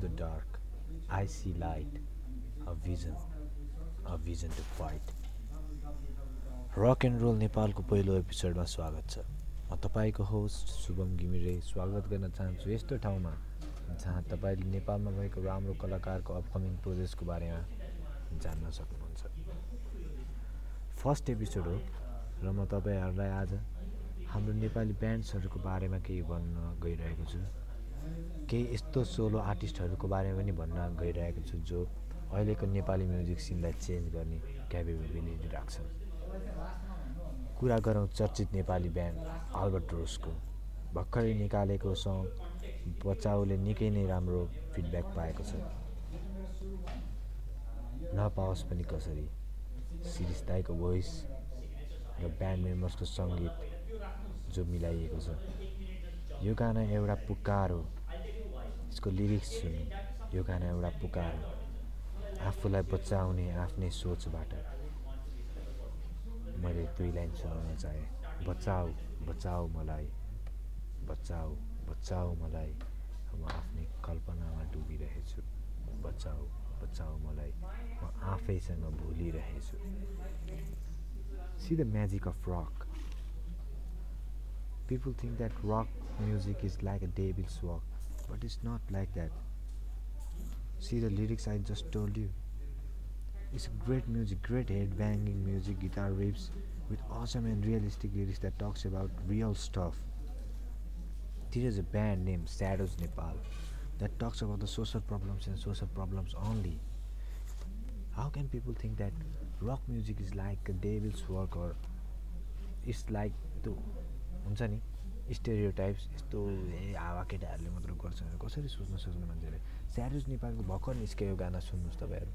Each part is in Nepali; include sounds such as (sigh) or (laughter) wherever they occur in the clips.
the dark, I see light, a vision, a vision to fight. Rock and roll नेपालको पहिलो एपिसोडमा स्वागत छ। म तपाईँको होस्ट शुभम घिमिरे स्वागत गर्न चाहन्छु यस्तो ठाउँमा जहाँ तपाईँले नेपालमा भएको राम्रो कलाकारको अपकमिङ प्रोजेक्टको बारेमा जान्न सक्नुहुन्छ। फर्स्ट एपिसोड हो र म तपाईँहरूलाई आज हाम्रो नेपाली ब्यान्ड्सहरूको बारेमा केही भन्न गइरहेको छु। केही यस्तो सोलो आर्टिस्टहरूको बारेमा पनि भन्न गइरहेको छु जो अहिलेको नेपाली म्युजिक सिनलाई चेन्ज गर्ने क्यापेबिलिटी राख्छन्। कुरा गरौँ चर्चित नेपाली ब्यान्ड अल्बर्ट रोसको भर्खरै निकालेको सङ बचाउले निकै नै राम्रो फिडब्याक पाएको छ। नपाओस् पनि कसरी? शिरिष दाईको भोइस र ब्यान्ड मेम्बर्सको सङ्गीत जो मिलाइएको छ। यो गाना एउटा पुकार हो। यसको लिरिक्स सुन्नु यो गाना एउटा पुकार। हो आफूलाई बचाउने आफ्नै सोचबाट। मैले दुई लाइन सुनाउन चाहेँ। बचाऊ बचाऊ मलाई। बचाऊ बचाऊ मलाई। म आफ्नै कल्पनामा डुबिरहेछु। बचाऊ बचाऊ मलाई। म आफैसँग भुलिरहेछु। See the magic of rock People think that rock music is like a devil's walk, but it's not like that. See the lyrics I just told you. It's great music, great head banging music, guitar riffs with awesome and realistic lyrics that talks about real stuff. There is a band named Shadows Nepal that talks about the social problems and social problems only. How can people think that rock music is like a devil's work or it's like the हुन्छ नि स्टेरियो टाइप्स यस्तो हावा केटाहरूले मात्र गर्छ। भनेर कसरी सोच्न सक्ने मान्छेले? स्यारोज नेपालको भर्खर निस्केको गाना सुन्नुहोस् तपाईँहरू।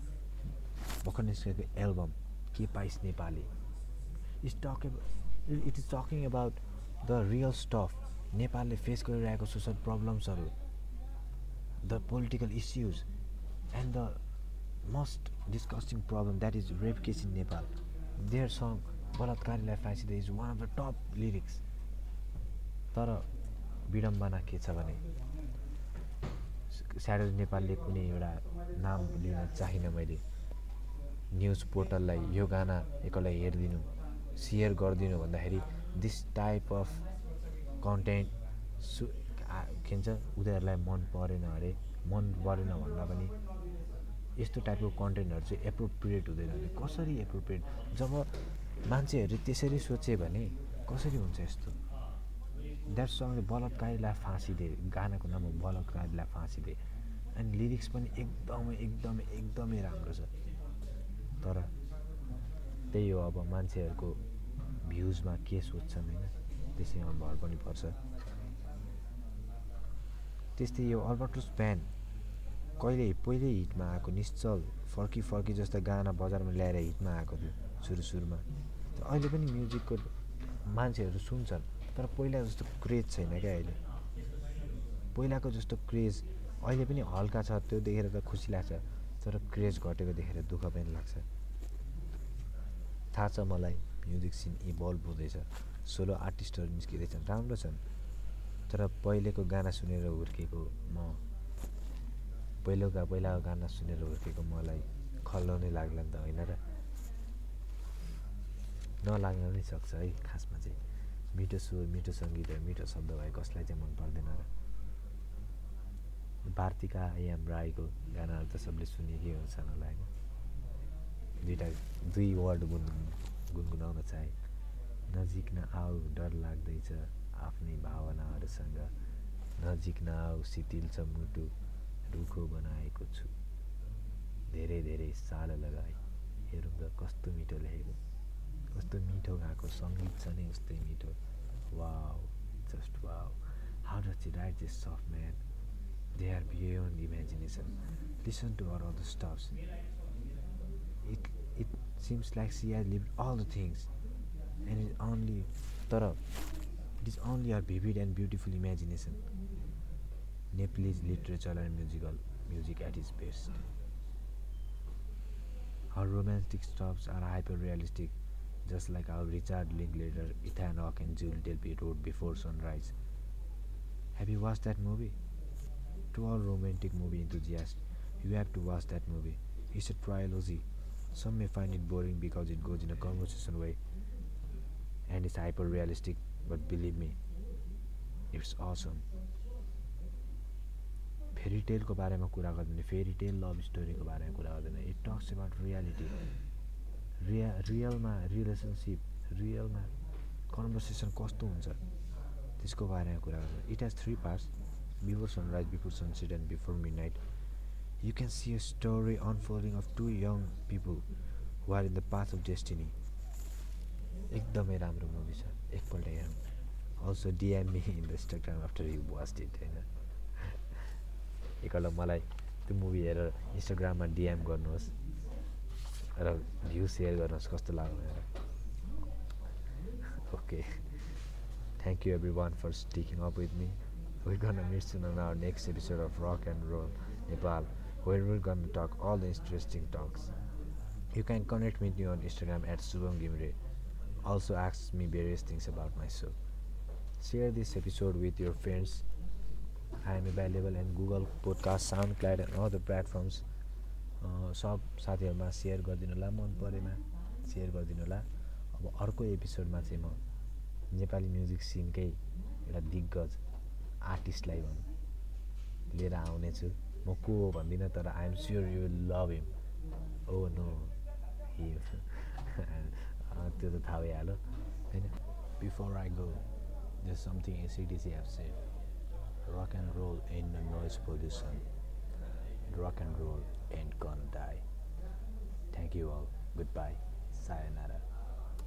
भर्खर निस्केको एल्बम के price Nepali? Is talk it is talking about the real stuff नेपालले फेस गरिरहेको social प्रब्लम्सहरू the political issues and the most disgusting problem that is rape case in Nepal there song बलात्कारीलाई फाँसी the is one of the top lyrics तर विडम्बना के छ भने स्याडो नेपालले कुनै एउटा नाम लिन चाहिनँ मैले। न्युज पोर्टललाई यो गाना एकलाई हेरिदिनु सेयर गरिदिनु भन्दाखेरि दिस टाइप अफ कन्टेन्ट सु के भन्छ उनीहरूलाई मन परेन अरे मन परेन भन्दा पनि यस्तो टाइपको कन्टेन्टहरू चाहिँ एप्रोप्रिएट हुँदैन भने कसरी एप्रोप्रिएट जब मान्छेहरू त्यसरी सोचे भने कसरी हुन्छ यस्तो? द्याट सङले बलात्कारीलाई फाँसी दिए गानाको नाम हो बलात्कारीलाई फाँसी दिए अनि लिरिक्स पनि एकदमै एकदमै एकदमै राम्रो छ। तर त्यही हो अब मान्छेहरूको भ्युजमा के सोध्छन् होइन त्यसैमा भर पनि पर्छ। त्यस्तै यो अल्बर्टोस ब्यान्ड कहिले पहिल्यै हिटमा आएको निश्चल फर्की फर्की जस्तो गाना बजारमा ल्याएर हिटमा आएको थियो सुरु सुरुमा। अहिले पनि म्युजिकको मान्छेहरू सुन्छन्। तर पहिला जस्तो क्रेज छैन क्या अहिले? पहिलाको जस्तो क्रेज अहिले पनि हल्का छ त्यो देखेर त खुसी लाग्छ तर क्रेज घटेको देखेर दुःख पनि लाग्छ। थाहा छ मलाई म्युजिक सिन इभल्भ हुँदैछ। सोलो आर्टिस्टहरू निस्किँदैछन् राम्रो छन्। तर पहिलेको गाना सुनेर हुर्केको म पहिलोका पहिलाको गाना सुनेर हुर्केको मलाई खल्लो नै लाग्ला नि त होइन र? नलाग्न नै सक्छ है खासमा चाहिँ। मिठो सुर मिठो सङ्गीत र मिठो शब्द भए कसलाई चाहिँ मन पर्दैन र? भारतीका एम राईको गानाहरू त सबले सुनेकै हुन्छ होला होइन। दुइटा दुई वर्ड गुन गुनगुनाउन चाहे। नजिक न आऊ डर लाग्दैछ आफ्नै भावनाहरूसँग। नजिक न आऊ शिथिल छ मुटु रुखो बनाएको छु। धेरै धेरै साल लगाए। हेरौँ त कस्तो मिठो लेखेको। कस्तो मिठो गाएको सङ्गीत छ नि उस्तै मिठो wow just wow how does it write this soft man they are beyond imagination listen to or all the stuffs it it seems like see are live all the things and it only तर it is only are vivid and beautiful imagination Nepalese literature and musical music at its best. Her romantic stops are hyper realistic, just like how Richard Linklater, Ethan Hawke, and Jules Delpy wrote Before Sunrise. Have you watched that movie? To all romantic movie enthusiasts, you have to watch that movie. It's a trilogy. Some may find it boring because it goes in a conversation way and it's hyper realistic, but believe me, it's awesome. फेरी टेलको बारेमा कुरा गर्दैन फेरी टेल लभ स्टोरीको बारेमा कुरा गर्दैन इट टक्स एबाउट रियालिटी रिया रियलमा रिलेसनसिप रियलमा कन्भर्सेसन कस्तो हुन्छ? त्यसको बारेमा कुरा गर्छ। It has three parts before sunrise before sunset and before midnight you can see a story unfolding of two young people are in the path of destiny एकदमै राम्रो मुभी छ। एकपल्ट हेरौँ। Also DM me in the Instagram after you watch it होइन? (laughs) एकपल्ट मलाई त्यो मुभी हेरेर इन्स्टाग्राममा डिएम गर्नुहोस्। र भ्यू सेयर गर्नुहोस् कस्तो लाग्यो भनेर okay thank you everyone for sticking up with me we're gonna meet soon on our next episode of Rock and Roll Nepal, where we're gonna talk all the interesting talks. You can connect with me on Instagram at Subham Gimre. Also ask me various things about my show. Share this episode with your friends. I am available in Google Podcast, SoundCloud and other platforms. सब साथीहरूमा सेयर गरिदिनु होला मन परेमा सेयर गरिदिनु होला अब अर्को एपिसोडमा चाहिँ म नेपाली म्युजिक सिनकै एउटा दिग्गज आर्टिस्टलाई भनौँ लिएर आउनेछु म को हो भन्दिनँ तर I'm sure you will love him oh no त्यो त थाहा भइहाल्यो होइन before I go there's something ACDC have said. Rock and roll ain't no noise pollution. Rock and roll ain't gonna die. Thank you all. Goodbye. Sayonara.